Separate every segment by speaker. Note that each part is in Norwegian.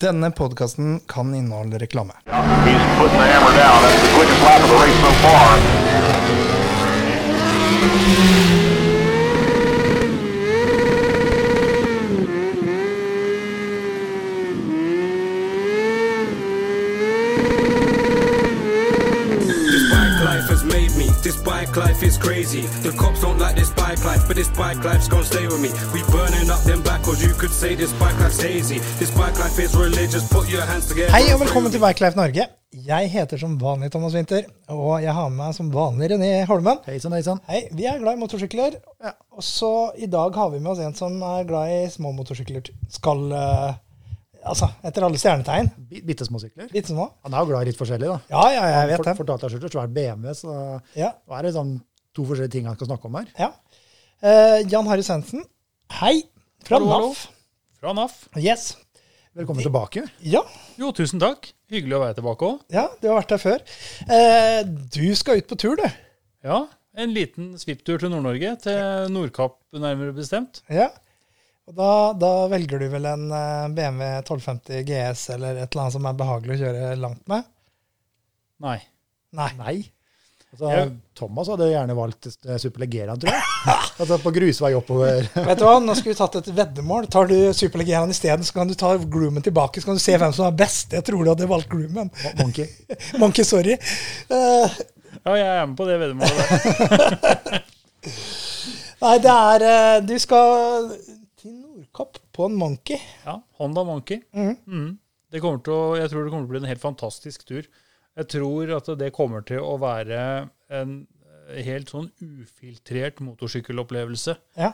Speaker 1: Denne podkasten kan inneholde reklame.
Speaker 2: He's putting the hammer down. That's the quickest lap of the race so far.
Speaker 3: This bike life has made me. This bike life is crazy. The cops don't like this bike life, but this bike life's gonna stay with me. We burning up them backwards. You could say this bike life's hazy. This bike life is religious. Put your hands together.
Speaker 1: Hei og velkommen til Bikelife Norge. Jeg heter som vanlig Thomas Winther, og jeg har med meg som vanlig René Holmen.
Speaker 4: Hei heisan. hei
Speaker 1: Vi er glad i motorsykler, og så i dag har vi med oss en som er glad i små motorsykler. Skal eh, Altså, etter alle stjernetegn.
Speaker 4: Bi- Bitte små sykler.
Speaker 1: Bittesmå små.
Speaker 4: Han er jo glad i litt forskjellig, da.
Speaker 1: Ja, ja, jeg vet
Speaker 4: For-
Speaker 1: det.
Speaker 4: Fortalte jeg selv, svært BMW, så
Speaker 1: Ja,
Speaker 4: nå er det sånn to forskjellige ting han skal snakke om her.
Speaker 1: ja. Uh, Jan Harry Svendsen, hei. Fra
Speaker 5: Hallo.
Speaker 1: NAF.
Speaker 5: Fra NAF.
Speaker 1: Yes.
Speaker 4: Velkommen tilbake.
Speaker 1: Ja,
Speaker 5: Jo, tusen takk. Hyggelig å være tilbake òg.
Speaker 1: ja, du har vært her før. Uh, du skal ut på tur, du.
Speaker 5: Ja, en liten svipptur til Nord-Norge, til Nordkapp nærmere bestemt.
Speaker 1: Ja. Og da, da velger du vel en BMW 1250 GS eller et eller annet som er behagelig å kjøre langt med?
Speaker 5: Nei.
Speaker 1: Nei.
Speaker 4: Nei. Altså,
Speaker 5: Ja.
Speaker 4: Thomas hadde gjerne valgt eh, tror jeg. altså på grusvei oppover.
Speaker 1: Vet du hva, nå skulle vi tatt et veddemål. Tar du Superleggeraen isteden, så kan du ta Groomen tilbake, så kan du se hvem som er best. Jeg tror du hadde valgt Groomen.
Speaker 4: Monkey.
Speaker 1: Monkey, sorry. Uh...
Speaker 5: Ja, jeg er med på det veddemålet
Speaker 1: nei, det er eh, Du skal til på en Monkey.
Speaker 5: Ja, Honda Monkey.
Speaker 1: Mm.
Speaker 5: Mm. Det kommer til å, jeg tror det kommer til å bli en helt fantastisk tur. Jeg tror at det kommer til å være en eh, helt sånn ufiltrert motorsykkelopplevelse.
Speaker 1: Ja.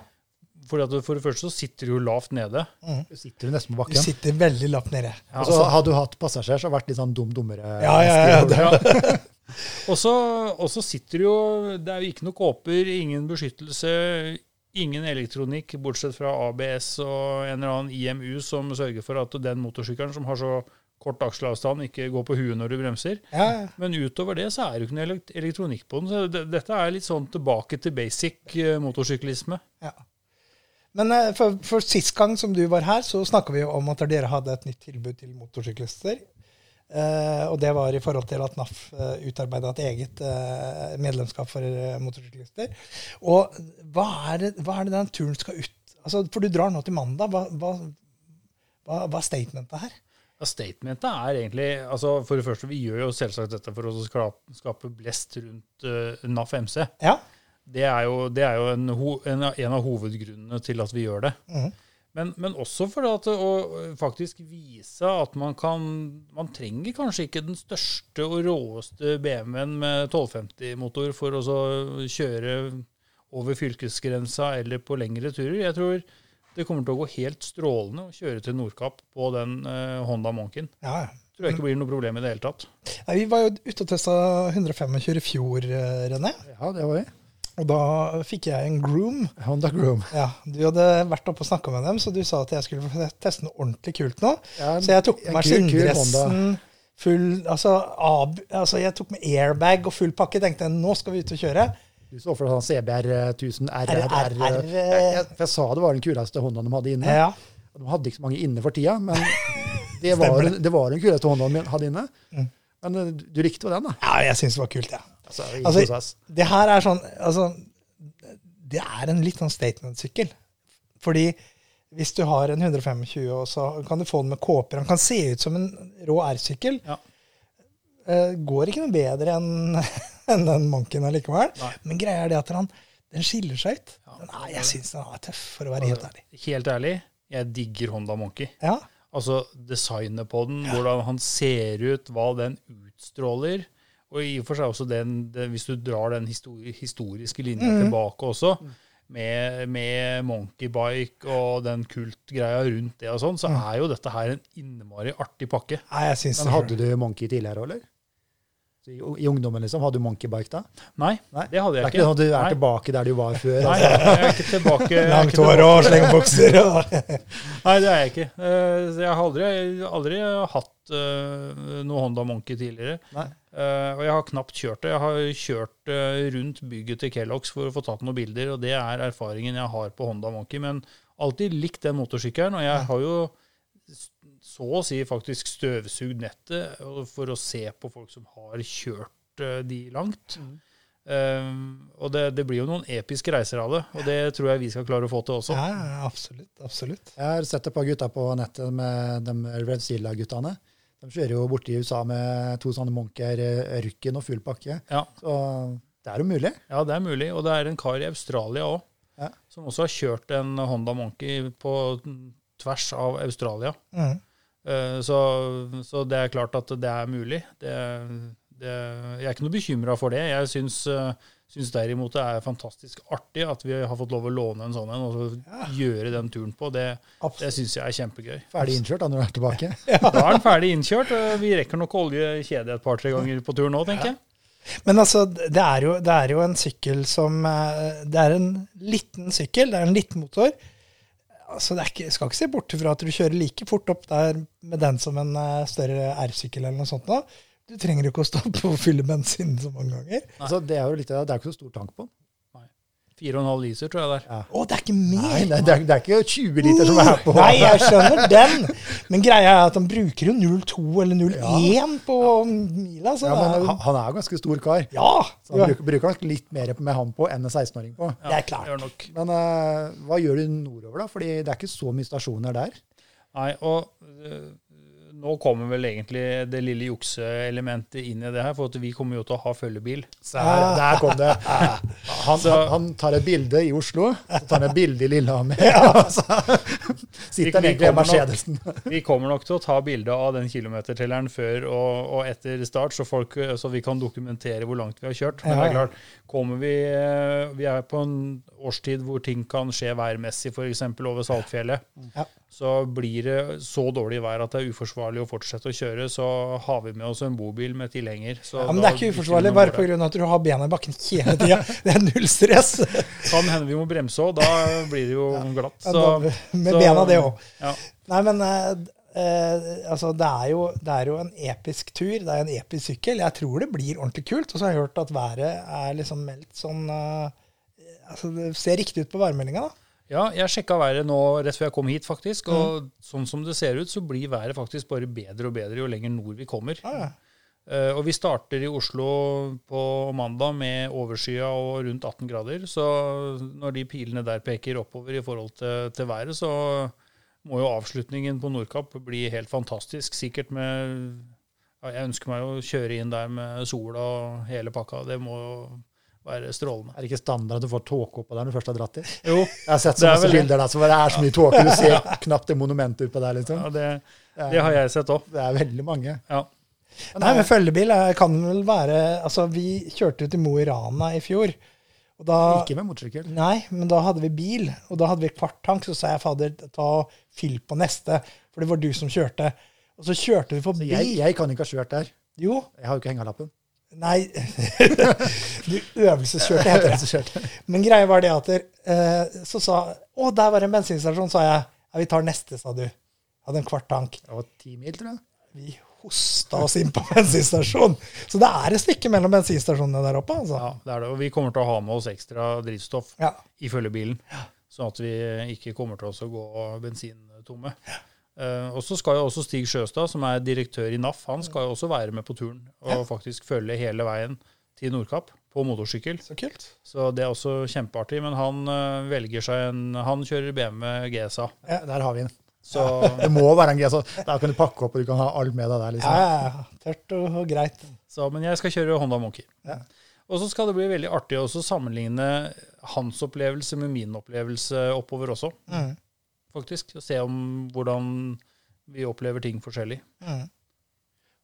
Speaker 5: Fordi at For det første så sitter du jo lavt nede.
Speaker 4: Du sitter jo nesten på bakken.
Speaker 1: Du sitter veldig lavt nede.
Speaker 4: Ja, altså, altså, hadde du hatt passasjer, så hadde det vært litt sånn dum dummere.
Speaker 1: Ja, ja, ja.
Speaker 5: Ja. Og så sitter du jo Det er jo ikke noe kåper, ingen beskyttelse, ingen elektronikk, bortsett fra ABS og en eller annen IMU som sørger for at den motorsykkelen som har så kort akselavstand, ikke går på huet når du bremser.
Speaker 1: ja.
Speaker 5: Men utover det så er det jo ikke noe elektronikk på den. Så det, dette er litt sånn tilbake til basic eh, motorsyklisme.
Speaker 1: Ja. Men eh, for, for sist gang som du var her, så snakka vi om at dere hadde et nytt tilbud til motorsyklister. Eh, og det var i forhold til at NAF uh, utarbeida et eget uh, medlemskap for uh, motorsyklister. Og hva er, det, hva er det den turen skal ut altså, For du drar nå til mandag. Hva, hva, hva, hva er statementet her?
Speaker 5: Ja, Statementet er egentlig altså For det første, vi gjør jo selvsagt dette for å skape, skape blest rundt eh, NAF MC.
Speaker 1: Ja.
Speaker 5: Det er jo, det er jo en, en, av- en av hovedgrunnene til at vi gjør det.
Speaker 1: Mhm.
Speaker 5: Men, men også for at, å faktisk vise at man kan Man trenger kanskje ikke den største og råeste BMW-en med 1250-motor for å kjøre over fylkesgrensa eller på lengre turer. Jeg tror det kommer til å gå helt strålende å kjøre til Nordkapp på den eh, Honda Monken.
Speaker 1: ja, ja.
Speaker 5: Tror jeg ikke blir noe problem i det hele tatt.
Speaker 1: Nei, Vi var jo ute og testa 125 i fjor, eh, René.
Speaker 4: Ja, det var vi.
Speaker 1: Og da fikk jeg en groom.
Speaker 4: Honda Groom.
Speaker 1: Ja, Du hadde vært oppe og snakka med dem, så du sa at jeg skulle teste noe ordentlig kult nå.
Speaker 4: Ja,
Speaker 1: Så jeg tok på
Speaker 4: kul
Speaker 1: skinndressen, full altså, ab, altså Jeg tok med airbag og full pakke. Tenkte jeg, nå skal vi ut og kjøre.
Speaker 4: Du så for deg sånn CBR 1000 RRR.
Speaker 1: RRR.
Speaker 4: Jeg, jeg, sa det var den kuleste Hondaen de hadde inne.
Speaker 1: Ja,
Speaker 4: De hadde ikke så mange inne for tida, men det var, det var den kuleste Hondaen de hadde inne.
Speaker 1: Mm.
Speaker 4: Men eh, du likte jo den, da.
Speaker 1: ja jeg syns det var kult, jeg. Ja.
Speaker 4: Altså, i
Speaker 1: Altså,
Speaker 4: prosess.
Speaker 1: Det her er sånn altså, Det er en litt sånn statement-sykkel. Fordi hvis du har en 125, og så kan du få den med kåper Den kan se ut som en rå R-sykkel.
Speaker 5: Ja.
Speaker 1: Uh, går ikke noe bedre enn en den Monken allikevel.
Speaker 5: Nei.
Speaker 1: Men greia er det at han, den skiller seg ut. Nei, jeg syns den er tøff, for å være helt ærlig.
Speaker 5: Helt ærlig, jeg digger Honda Monkey.
Speaker 1: Ja,
Speaker 5: Altså designet på den, hvordan han ser ut, hva den utstråler. Og i og for seg også den, den hvis du drar den histori historiske linja
Speaker 1: mm.
Speaker 5: tilbake også, med, med monkeybike og den kultgreia rundt det og sånn, så er jo dette her en innmari artig pakke.
Speaker 1: Nei, jeg synes
Speaker 4: Men hadde du Monkey tidligere, eller? Så I, I ungdommen, liksom? Hadde du Monkeybike da?
Speaker 5: Nei,
Speaker 4: Nei.
Speaker 5: det hadde jeg ikke.
Speaker 4: Det er ikke sånn at du er
Speaker 5: Nei.
Speaker 4: tilbake der du var før?
Speaker 5: Nei,
Speaker 4: Altså.
Speaker 5: jeg er ikke tilbake.
Speaker 1: Langt hår og slengebukser
Speaker 5: Nei, det er jeg ikke. Eh, Jeg har aldri, aldri hatt eh, noe Honda Monkey tidligere.
Speaker 4: Nei.
Speaker 5: Uh, og jeg har knapt kjørt det. Jeg har kjørt uh, rundt bygget til Kellogg's for å få tatt noen bilder, og det er erfaringen jeg har på Honda Monkey. Men alltid likt den motorsykkelen, og jeg har jo så å si faktisk støvsugd nettet for å se på folk som har kjørt eh, de langt. Eh, og det, det blir jo noen episke reiser av det, og det tror jeg vi skal klare å få til også.
Speaker 1: Ja, ja, absolutt. absolutt.
Speaker 4: Jeg har sett et par gutta på nettet med de Red Zilla-guttene. De kjører jo borti USA med to sånne Monker, rykken og full pakke.
Speaker 5: Ja.
Speaker 4: Så det er jo mulig.
Speaker 5: Ja, det er mulig. Og det er en kar i Australia òg,
Speaker 4: Ja.
Speaker 5: som også har kjørt en Honda Monkey på tvers av Australia.
Speaker 1: Mhm.
Speaker 5: Eh, Så, så det er klart at det er mulig. Det, det, jeg er ikke noe bekymra for det. Jeg syns, eh, syns derimot det er fantastisk artig at vi har fått lov å låne en sånn en og så gjøre den turen på. Det, det syns jeg er kjempegøy.
Speaker 4: Ferdig innkjørt da når du er tilbake.
Speaker 5: Da er den ferdig innkjørt. Vi rekker nok å olje kjedet et par-tre ganger på turen nå, tenker jeg.
Speaker 1: Men altså, det er, jo, det er jo en sykkel som eh, Det er en liten sykkel, det er en liten motor. Altså, det ikke, skal ikke se bort fra at du kjører like fort opp der med den som en eh, større R-sykkel eller noe sånt. Da. Du trenger ikke å stoppe og fylle bensin så mange ganger.
Speaker 4: Altså, det er jo litt, det er ikke så stor tank på den.
Speaker 5: 4,5 liter, tror jeg det er.
Speaker 1: Å, det er ikke mer!
Speaker 4: Nei, det, det, er, det er ikke 20 liter som er på.
Speaker 1: Nei, jeg skjønner den. Men greia er at han bruker jo 0,2 eller 0,1 på mila. Så
Speaker 4: Ja,
Speaker 1: men er jo
Speaker 4: han, er jo ganske stor kar.
Speaker 1: Ja!
Speaker 4: Så han
Speaker 1: ja,
Speaker 4: bruker, bruker nok litt mer med han på enn en 16-åring på.
Speaker 1: det er klart.
Speaker 4: Men uh, hva gjør du nordover, da? Fordi det er ikke så mye stasjoner der.
Speaker 5: Nei, og øh, nå kommer vel egentlig det lille jukseelementet inn i det her, for at vi kommer jo til å ha følgebil.
Speaker 4: Der, der kom det. Han,
Speaker 5: Så-
Speaker 4: han, han tar et bilde i Oslo, så tar han et bilde i Lillehammer. Ja. så sitter
Speaker 5: Vi- vi
Speaker 4: egentlig i Mercedesen.
Speaker 5: Vi kommer nok til å ta bilde av den kilometertelleren før og, og etter start, så, folk, øh, så vi kan dokumentere hvor langt vi har kjørt. Men det
Speaker 1: Ja,
Speaker 5: er klart, kommer vi øh, Vi er på en årstid hvor ting kan skje værmessig, f.eks. over Saltfjellet.
Speaker 1: Ja.
Speaker 5: Så blir det så dårlig vær at det er uforsvarlig å fortsette å kjøre, så har vi med oss en bobil med tilhenger. Så
Speaker 1: Ja, men det er ikke uforsvarlig bare pga. at du har bena i bakken hele tida. Det er null stress.
Speaker 5: Kan hende vi må bremse òg, da blir det jo glatt.
Speaker 1: Ja,
Speaker 5: Så,
Speaker 1: Med
Speaker 5: så-
Speaker 1: bena, det òg.
Speaker 5: Ja.
Speaker 1: Nei, men eh, eh, altså, det er, jo, det er jo en episk tur. Det er en episk sykkel. Jeg tror det blir ordentlig kult. Og så har jeg hørt at været er liksom meldt sånn eh, altså, Det ser riktig ut på værmeldinga, da.
Speaker 5: ja, jeg sjekka været nå rett før jeg kom hit, faktisk. Og
Speaker 1: Mm.
Speaker 5: sånn som det ser ut, så blir været faktisk bare bedre og bedre jo lenger nord vi kommer.
Speaker 1: Ja, ja.
Speaker 5: Eh, og vi starter i Oslo på mandag med overskya og rundt 18 grader. Så når de pilene der peker oppover i forhold til, til været, så må jo avslutningen på Nordkapp bli helt fantastisk. Sikkert med ja, Jeg ønsker meg å kjøre inn der med sola og hele pakka. Det må jo være strålende.
Speaker 4: Er det ikke standard at du får tåke oppå der når du først har dratt dit?
Speaker 5: Jo,
Speaker 4: Jeg har sett så
Speaker 5: mange
Speaker 4: masse bilder der så det er så mye tåke. Du ser knapt det monumentet utpå der, liksom.
Speaker 5: ja, det, det har jeg sett òg.
Speaker 4: Det er veldig mange.
Speaker 5: Ja.
Speaker 1: Nei, men følgebil kan vel være Altså, vi kjørte jo til Mo i Rana i fjor. Og da,
Speaker 4: Ikke med motorsykkel.
Speaker 1: Nei, men da hadde vi bil, og da hadde vi kvarttank. Så sa jeg fader, ta og fyll på neste, for det var du som kjørte. Og så kjørte vi forbi.
Speaker 4: Jeg, jeg kan ikke ha kjørt der.
Speaker 1: Jo,
Speaker 4: Jeg har jo ikke hengelappen.
Speaker 1: nei Du øvelseskjørte, heter det.
Speaker 4: Så kjørte.
Speaker 1: Men greia var det at eh, så sa Å, der var en bensinstasjon, sa jeg. Ja, vi tar neste, sa du. Hadde en kvarttank.
Speaker 4: Det var ti mil, tror jeg.
Speaker 1: Vi hosta oss inn på bensinstasjon. Så det er et stykke mellom bensinstasjonene der oppe, altså.
Speaker 5: ja, det er det. Og vi kommer til å ha med oss ekstra drivstoff
Speaker 1: Ja.
Speaker 5: i følgebilen, sånn at vi ikke kommer til å gå bensintomme. Eh, og så skal jo også Stig Sjøstad, som er direktør i NAF, han skal jo også være med på turen og faktisk følge hele veien til Nordkapp på motorsykkel.
Speaker 1: Så kult.
Speaker 5: Så det er også kjempeartig. Men han uh, velger seg en Han kjører BMW GSA.
Speaker 4: Ja, Der har vi den.
Speaker 5: Så
Speaker 4: Det må være en GS. Da kan du pakke opp, og du kan ha alt med deg der. Liksom.
Speaker 1: ja. Tørt og, og greit.
Speaker 5: Så, men jeg skal kjøre Honda Monkey.
Speaker 1: Ja.
Speaker 5: Og så skal det bli veldig artig å sammenligne hans opplevelse med min opplevelse oppover også,
Speaker 1: Mm.
Speaker 5: faktisk. Og se om hvordan vi opplever ting forskjellig.
Speaker 1: Mm.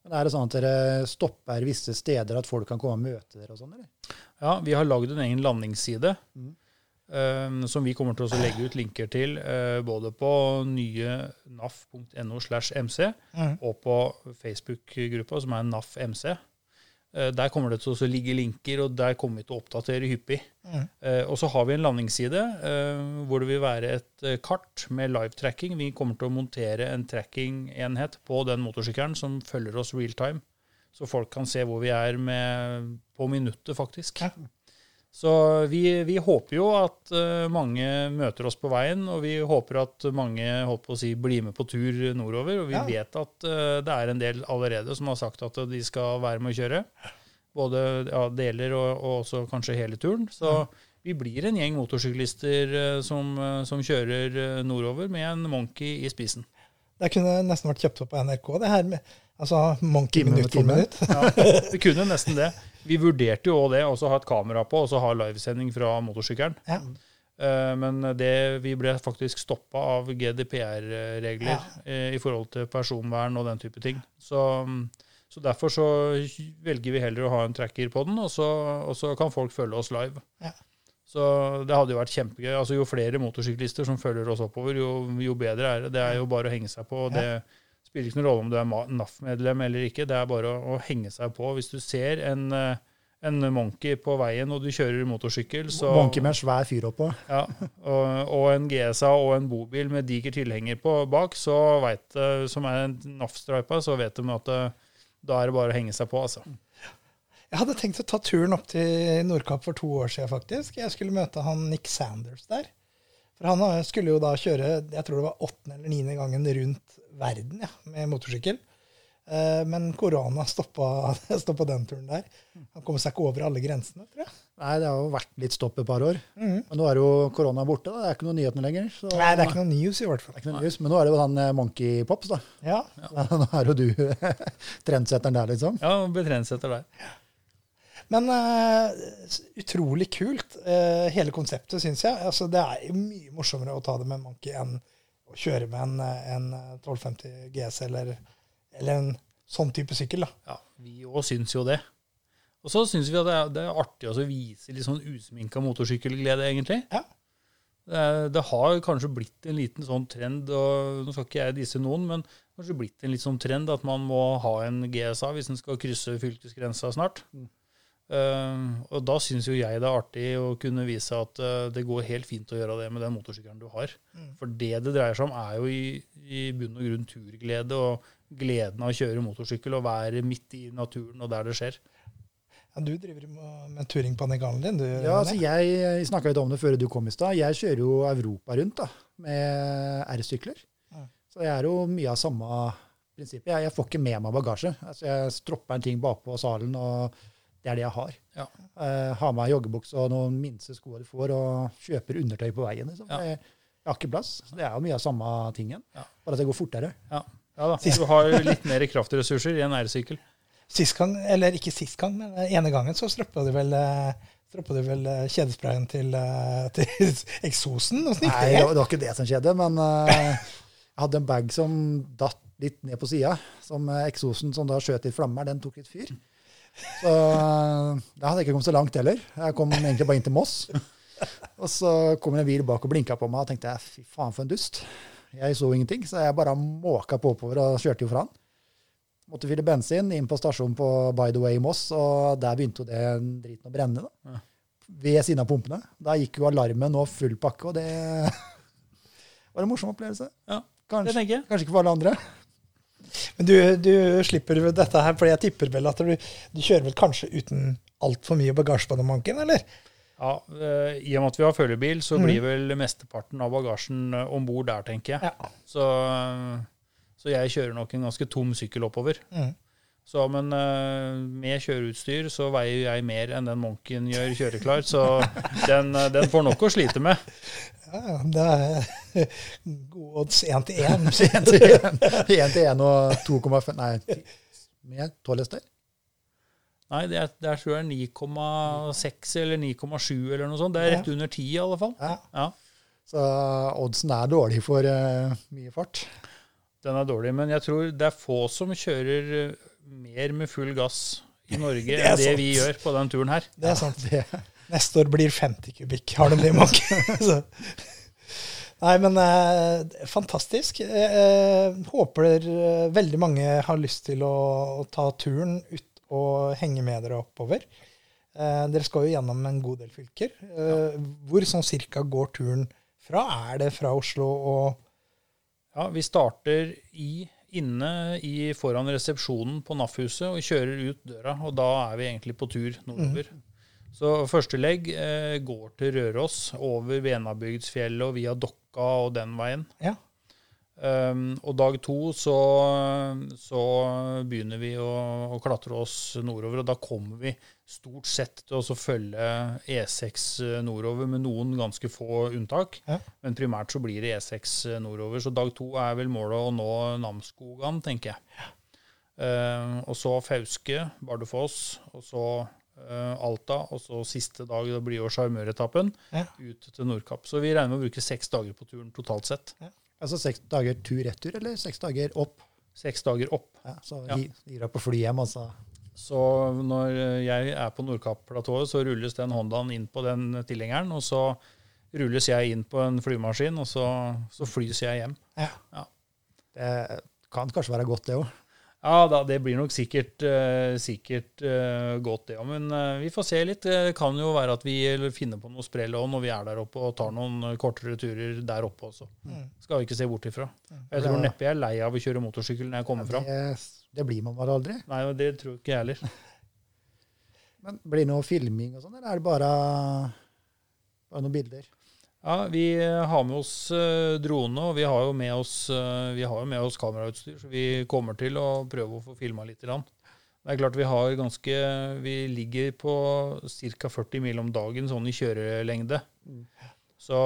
Speaker 4: Men er det sånn at dere stopper visse steder, at folk kan komme og møte dere og sånn, eller?
Speaker 5: Ja, vi har lagd en egen landingsside
Speaker 4: Mhm.
Speaker 5: Eh, som vi kommer til å legge ut linker til eh, både på nye naf.no slash mc
Speaker 1: mm.
Speaker 5: og på Facebook-gruppa som er NAF-MC. Eh, Der kommer det til å ligge linker, og der kommer vi til å oppdatere hyppig.
Speaker 1: Mm.
Speaker 5: Eh, Og så har vi en landingsside hvor det vil være et kart med live-tracking. Vi kommer til å montere en tracking-enhet på den motorsykkelen som følger oss real time. Så folk kan se hvor vi er med, på minuttet, faktisk.
Speaker 1: Ja.
Speaker 5: Så vi, vi håper jo at eh, mange møter oss på veien, og vi håper at mange holdt på å si, blir med på tur nordover. Og vi
Speaker 1: Ja.
Speaker 5: vet at eh, det er en del allerede som har sagt at de skal være med å kjøre. Både ja, deler og, og også kanskje hele turen. Så vi blir en gjeng motorsyklister eh, som, som kjører nordover med en Monkey i spisen.
Speaker 1: Det kunne nesten vært kjøpt opp på NRK, det her med altså, Monkey minutt for minutt.
Speaker 5: Ja, vi kunne nesten det. Vi vurderte jo det, også ha et kamera på og så ha livesending fra motorsykkelen.
Speaker 1: Ja.
Speaker 5: Eh, Men det, vi ble faktisk stoppa av GDPR-regler
Speaker 1: Ja.
Speaker 5: eh, i forhold til personvern og den type ting. Så, så derfor så velger vi heller å ha en tracker på den, og så, og så kan folk følge oss live.
Speaker 1: Ja.
Speaker 5: Så det hadde jo vært kjempegøy. Altså Jo flere motorsyklister som følger oss oppover, jo, jo bedre er det. Det er jo bare å henge seg på. og Det spiller ikke noen rolle om du er NAF-medlem eller ikke. Det er bare å, å henge seg på. Hvis du ser en, eh, en Monkey på veien og du kjører motorsykkel, så
Speaker 4: Monkey med en svær fyr oppå.
Speaker 5: ja, og, og en GSA og en bobil med diger tilhenger på bak, så vet, eh, som er NAF-stripa, så vet de at eh, da er det bare å henge seg på. altså.
Speaker 1: Jeg hadde tenkt å ta turen opp til Nordkapp for to år siden, faktisk. Jeg skulle møte han Nick Sanders der. For han skulle jo da kjøre, jeg tror det var åttende eller niende gangen rundt verden ja, med motorsykkel. Eh, Men korona stoppa, stoppa den turen der. Han kom seg ikke over alle grensene, tror jeg.
Speaker 4: Nei, det har jo vært litt stopp et par år.
Speaker 1: Mm.
Speaker 4: Men nå er jo korona borte. Da. Det er ikke noen nyheter lenger. Så
Speaker 1: Nei, det er ikke noe news i hvert fall.
Speaker 4: det er ikke noe news. Men nå er det jo han eh, Monkey Pops, da.
Speaker 1: Ja,
Speaker 4: Nå er jo du trendsetteren der, liksom.
Speaker 5: Ja, blir trendsetter der.
Speaker 1: Men uh, utrolig kult, uh, hele konseptet, syns jeg. Altså, det er mye morsommere å ta det med Monkey enn å kjøre med en, eh, en 1250 GS eller, eller en sånn type sykkel. da.
Speaker 5: Ja, Vi òg syns jo det. Og så syns vi at det er, det er artig å vise litt sånn usminka motorsykkelglede, egentlig.
Speaker 1: Ja.
Speaker 5: Det, det har kanskje blitt en liten sånn trend, og nå skal ikke jeg disse noen, men kanskje blitt en litt sånn trend at man må ha en GSA hvis en skal krysse fylkesgrensa snart. Eh, og da syns jo jeg det er artig å kunne vise at eh, det går helt fint å gjøre det med den motorsykkelen du har. For det det dreier seg om, er jo i, i bunn og grunn turglede og gleden av å kjøre motorsykkel og være midt i naturen og der det skjer.
Speaker 1: Ja, du driver med, med turing på Negalen din, du?
Speaker 4: Ja, altså jeg, jeg snakka litt om det før du kom i stad. Jeg kjører jo Europa rundt da, med R-sykler.
Speaker 1: Ja.
Speaker 4: Så jeg er jo mye av samme prinsippet. Jeg, jeg får ikke med meg bagasje. Altså, jeg stropper en ting bakpå salen, og det er det jeg har.
Speaker 5: Ja.
Speaker 4: Uh, har med joggebukse og noen minste sko du får, og kjøper undertøy på veien. Liksom.
Speaker 5: Ja.
Speaker 4: Jeg, jeg har ikke plass. Så det er jo mye av samme tingen,
Speaker 5: Ja.
Speaker 4: bare at det går fortere.
Speaker 5: Ja, ja da. Du har jo litt mer kraftressurser i en R-sykkel.
Speaker 1: Sist gang, eller ikke sist gang, men ene gangen så stroppa du vel eh, Stroppa du vel eh, kjedesprayen til, eh, til eksosen?
Speaker 4: Nei,
Speaker 1: det?
Speaker 4: var, det var ikke det som skjedde, men eh, jeg hadde en bag som datt litt ned på sida. Som eh, eksosen som da skjøt litt flammer, den tok litt fyr. Så eh, da hadde jeg ikke kommet så langt heller. Jeg kom egentlig bare inn til Moss. Og så kom en bil bak og blinka på meg, og tenkte jeg fy faen for en dust. Jeg så ingenting, så jeg bare måka på oppover og kjørte jo fra han. Måtte fylle bensin inn på stasjonen på By the Way i Moss, og der begynte jo det driten å brenne. da. Ved siden av pumpene. Da gikk jo alarmen og full pakke, og det var en morsom opplevelse.
Speaker 5: Ja, det tenker jeg.
Speaker 4: kanskje ikke for alle andre.
Speaker 1: Men du, du slipper dette her, for jeg tipper vel at du, du kjører vel kanskje uten altfor mye bagasje på den manken, eller?
Speaker 5: Ja, eh, I og med at vi har følgebil, så blir vel mesteparten av bagasjen uh, om bord der, tenker jeg.
Speaker 1: Ja.
Speaker 5: Så, eh, så jeg kjører nok en ganske tom sykkel oppover.
Speaker 1: Mhm.
Speaker 5: Så, men eh, med kjøreutstyr så veier jeg mer enn den Monken gjør kjøreklar, så den, eh, den får nok å slite med.
Speaker 1: Ja, det er gode odds én til én.
Speaker 4: Én til én og 2,5 Nei, med 12?
Speaker 5: Nei, det er, det er tror jeg 9,6 eller 9,7 eller noe sånt. Det er rett under 10 i alle fall.
Speaker 1: Ja.
Speaker 5: Ja,
Speaker 4: Så oddsen er dårlig for uh, mye fart.
Speaker 5: den er dårlig. Men jeg tror det er få som kjører mer med full gass i Norge
Speaker 1: det
Speaker 5: enn det
Speaker 1: sant.
Speaker 5: vi gjør på den turen her.
Speaker 1: Det er sant.
Speaker 4: Det,
Speaker 1: Neste år blir 50 kubikk, har de det i manken. Nei, men eh, fantastisk. Jeg eh, håper eh, veldig mange har lyst til å, å ta turen ut og henge med dere oppover. Eh, dere skal jo gjennom en god del fylker. Eh, Hvor sånn cirka går turen fra? Er det fra Oslo og
Speaker 5: Ja, Vi starter i, inne i, foran resepsjonen på NAF-huset og kjører ut døra. Og da er vi egentlig på tur nordover. Så første legg eh, går til Røros, over Venabygdsfjellet og via Dokka og den veien.
Speaker 1: Ja.
Speaker 5: Um, og dag to så, så begynner vi å, å klatre oss nordover, og da kommer vi stort sett til å følge E6 nordover, med noen ganske få unntak.
Speaker 1: Ja.
Speaker 5: Men primært så blir det E6 nordover. Så dag to er vel målet å nå Namsskogan, tenker jeg. Um, og så Fauske, Bardufoss, og så uh, Alta, og så siste dag da blir jo sjarmøretappen
Speaker 1: Ja.
Speaker 5: ut til Nordkapp. Så vi regner med å bruke seks dager på turen totalt sett.
Speaker 4: Altså seks dager tur-retur, eller seks dager opp?
Speaker 5: Seks dager opp.
Speaker 4: Ja, så
Speaker 5: Ja.
Speaker 4: gi- gir deg på fly hjem, altså.
Speaker 5: Så når jeg er på Nordkapp-platået, så rulles den Hondaen inn på den tilhengeren, og så rulles jeg inn på en flymaskin, og så, så flys jeg hjem.
Speaker 1: Ja.
Speaker 4: Det kan kanskje være godt, det òg.
Speaker 5: Ja da, det blir nok sikkert, eh, sikkert eh, godt, det òg. Men eh, vi får se litt. Det kan jo være at vi finner på noe sprell òg når vi er der oppe og tar noen kortere turer der oppe også. Skal vi ikke se bort ifra. Jeg tror neppe jeg er lei av å kjøre motorsykkel når jeg kommer fram.
Speaker 4: Det, det blir man bare aldri.
Speaker 5: Nei, det tror ikke jeg heller.
Speaker 4: Men blir det noe filming og sånn, eller er det bare, bare noen bilder?
Speaker 5: Ja, vi eh, har med oss eh, drone, og vi har jo med oss, eh, vi har jo med oss kamerautstyr, så vi kommer til å prøve å få filma litt. Det er klart vi har ganske Vi ligger på ca. 40 mil om dagen sånn i kjørelengde. Så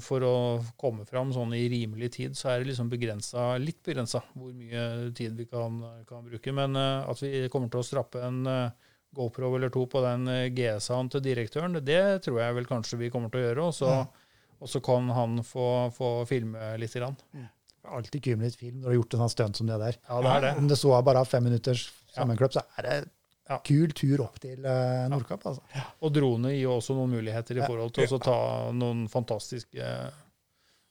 Speaker 5: for å komme fram sånn i rimelig tid, så er det liksom begrensa, litt begrensa hvor mye tid vi kan, kan bruke. Men at vi kommer til å strappe en GoPro eller to på den GSA-en til direktøren, det, tror jeg vel kanskje vi kommer til å gjøre. Og så, og så kan han få, få filme litt. Grann.
Speaker 4: Det er alltid kul med litt film når du har gjort en sånn stunt som det der.
Speaker 5: Ja, det er det.
Speaker 4: Om det så er bare fem minutters sammenkløp, så er det
Speaker 5: Ja.
Speaker 4: kul tur opp til uh, Nordkapp. Altså.
Speaker 5: Og drone gir jo også noen muligheter i
Speaker 4: Ja.
Speaker 5: forhold til å ta noen fantastiske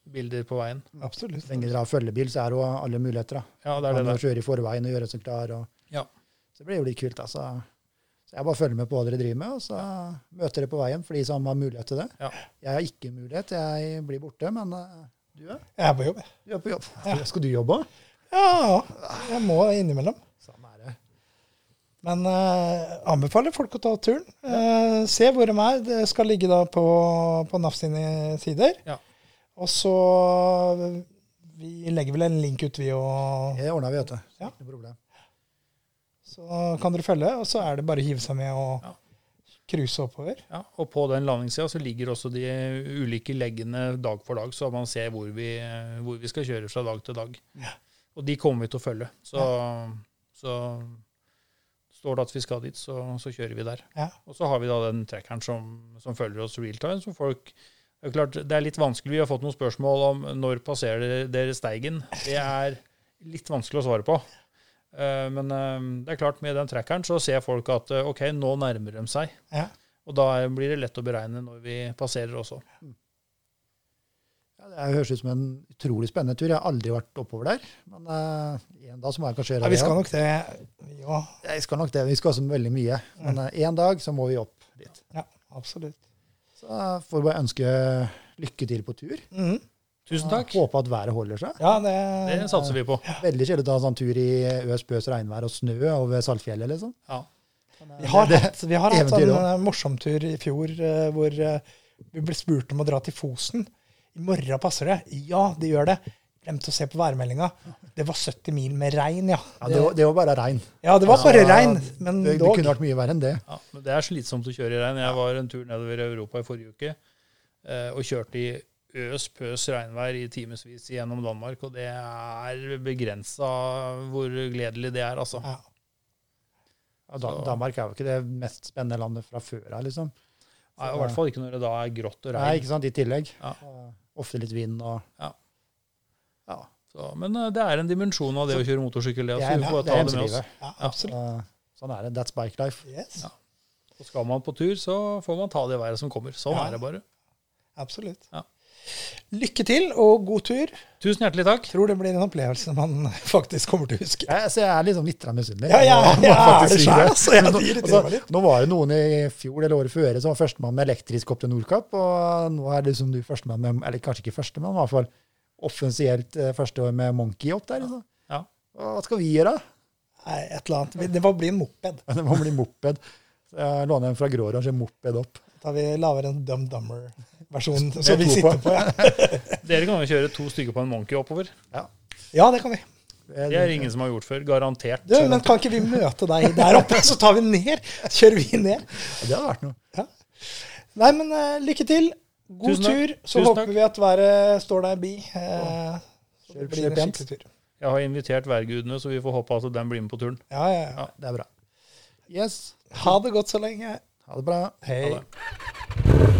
Speaker 5: bilder på veien.
Speaker 1: Absolutt.
Speaker 4: Så lenge dere har følgebil, så er det jo alle muligheter. da.
Speaker 5: Ja, det er det
Speaker 4: Man kjøre i forveien og gjøre seg klar. Og...
Speaker 5: Ja.
Speaker 4: Så det blir jo litt kult. altså. Så jeg bare følger med på hva dere driver med, og så møter dere på veien for de som har mulighet til det.
Speaker 5: Ja.
Speaker 4: Jeg har ikke mulighet, jeg blir borte, men eh, du er,
Speaker 1: Jeg er på jobb. jeg.
Speaker 4: du er på jobb. Skal du jobbe òg?
Speaker 1: Ja, jeg må innimellom.
Speaker 4: Sånn er det.
Speaker 1: Men eh, anbefaler folk å ta turen. Eh, se hvor de er. Det skal ligge da på, på NAF sine sider.
Speaker 5: Ja.
Speaker 1: Og så Vi legger vel en link ut, vi, og
Speaker 4: Det ordner vi, vet du.
Speaker 1: Ja.
Speaker 4: Ikke noe problem.
Speaker 1: Så kan dere følge. Og så er det bare å hive seg med og
Speaker 5: Ja.
Speaker 1: cruise oppover.
Speaker 5: Ja, og på den landingssida så ligger også de ulike leggene dag for dag, så man ser hvor vi, hvor vi skal kjøre fra dag til dag. Og de kommer vi til å følge. Så, så står det at vi skal dit, så, så kjører vi der.
Speaker 1: Ja.
Speaker 5: Og så har vi da den trekkeren som, som følger oss real time. som folk det er klart, det er litt vanskelig. Vi har fått noen spørsmål om når passerer dere Steigen. Det er litt vanskelig å svare på. Eh, Men eh, det er klart, med den trackeren så ser folk at eh, OK, nå nærmer de seg.
Speaker 1: Ja.
Speaker 5: Og da blir det lett å beregne når vi passerer også.
Speaker 4: Ja, det høres ut som en utrolig spennende tur. Jeg har aldri vært oppover der. Men uh, en dag så må jeg kanskje gjøre
Speaker 1: Ja, vi skal nok det, òg.
Speaker 4: Jeg skal nok det. Vi skal også veldig mye. Men eh, en dag så må vi opp dit.
Speaker 1: Ja, absolutt.
Speaker 4: Så uh, får vi bare ønske lykke til på tur.
Speaker 1: Mhm.
Speaker 5: Tusen takk.
Speaker 4: Håper at været holder seg.
Speaker 1: Ja, det,
Speaker 5: Det satser vi på.
Speaker 4: Veldig kjedelig å ta en sånn tur i øs, bøs, regnvær og snø over Saltfjellet, liksom.
Speaker 5: Ja.
Speaker 1: Vi har
Speaker 4: Det-
Speaker 1: hatt, vi har hatt
Speaker 4: eventyr
Speaker 1: en
Speaker 4: også.
Speaker 1: eh, morsom tur i fjor eh, hvor eh, vi ble spurt om å dra til Fosen. I morgen passer det. Ja, det gjør det. Glemte å se på værmeldinga. Det var 70 mil med regn, ja.
Speaker 4: Ja, det, var, det var bare regn.
Speaker 1: Ja, det var bare
Speaker 4: Ja,
Speaker 1: regn, men
Speaker 4: Det, det kunne vært mye verre enn det.
Speaker 5: Ja, men det er slitsomt å kjøre i regn. Jeg var en tur nedover Europa i forrige uke eh, og kjørte i øs pøs regnvær i timevis gjennom Danmark, og det er begrensa hvor gledelig det er, altså.
Speaker 1: Ja.
Speaker 4: Ja, Dan- Danmark er jo ikke det mest spennende landet fra før av, liksom.
Speaker 5: Nei, I hvert fall ikke når det da er grått og regn.
Speaker 4: Nei, ikke sant, i tillegg.
Speaker 5: Ja.
Speaker 4: Ofte litt vind og
Speaker 5: Ja.
Speaker 4: Ja.
Speaker 5: Så, men eh, det er en dimensjon av det å kjøre motorsykkel, det.
Speaker 4: Det er,
Speaker 5: vi får
Speaker 4: det
Speaker 5: ta
Speaker 4: er
Speaker 5: det med oss.
Speaker 1: Ja, absolutt.
Speaker 4: Så, Sånn er det. That's bike life.
Speaker 1: Yes,
Speaker 5: Ja. Og skal man på tur, så får man ta det været som kommer. Sånn
Speaker 1: Ja.
Speaker 5: er det bare.
Speaker 1: absolutt.
Speaker 5: Ja.
Speaker 1: Lykke til og god tur.
Speaker 5: Tusen hjertelig takk.
Speaker 1: Tror det blir en opplevelse man faktisk kommer til å huske.
Speaker 4: Jeg, så jeg er liksom litt misunnelig.
Speaker 1: Ja,
Speaker 4: ja,
Speaker 1: ja, er det altså. Jeg
Speaker 4: Nå- altså. Nå var det noen i fjor eller året før som var førstemann med elektrisk opp til Nordkapp, og nå er det liksom du førstemann med Eller kanskje ikke førstemann, men i hvert fall offensielt eh, første år med Monkey opp der. Liksom.
Speaker 5: Ja.
Speaker 4: Hva skal vi gjøre?
Speaker 1: Nei, et eller annet. Det må bli en moped.
Speaker 4: Det må bli moped. Så jeg låner en fra Gråorange moped opp.
Speaker 1: Da vi lager en Dum Dummer-versjon
Speaker 4: Med
Speaker 1: som vi sitter
Speaker 4: på.
Speaker 1: på. ja.
Speaker 5: Dere kan jo kjøre to stykker på en Monkey oppover.
Speaker 1: ja, ja det kan vi.
Speaker 5: Det er ingen som har gjort før. Garantert.
Speaker 1: Du, men kan ikke vi møte deg der oppe, så tar vi ned? Kjører vi ned?
Speaker 4: Det hadde vært noe.
Speaker 1: Nei, men uh, lykke til. God
Speaker 5: Tusen takk.
Speaker 1: tur. Så
Speaker 5: Tusen
Speaker 1: håper
Speaker 5: takk.
Speaker 1: vi at været står deg bi. Eh, så det
Speaker 4: Kjør-
Speaker 1: blir en skikkelig tur.
Speaker 5: Jeg har invitert værgudene, så vi får håpe at den blir med på turen.
Speaker 1: Ja, ja, ja.
Speaker 4: Det er bra. Yes.
Speaker 1: Ha det godt så lenge.
Speaker 4: Ha det bra.
Speaker 1: Hei.
Speaker 5: Ha det.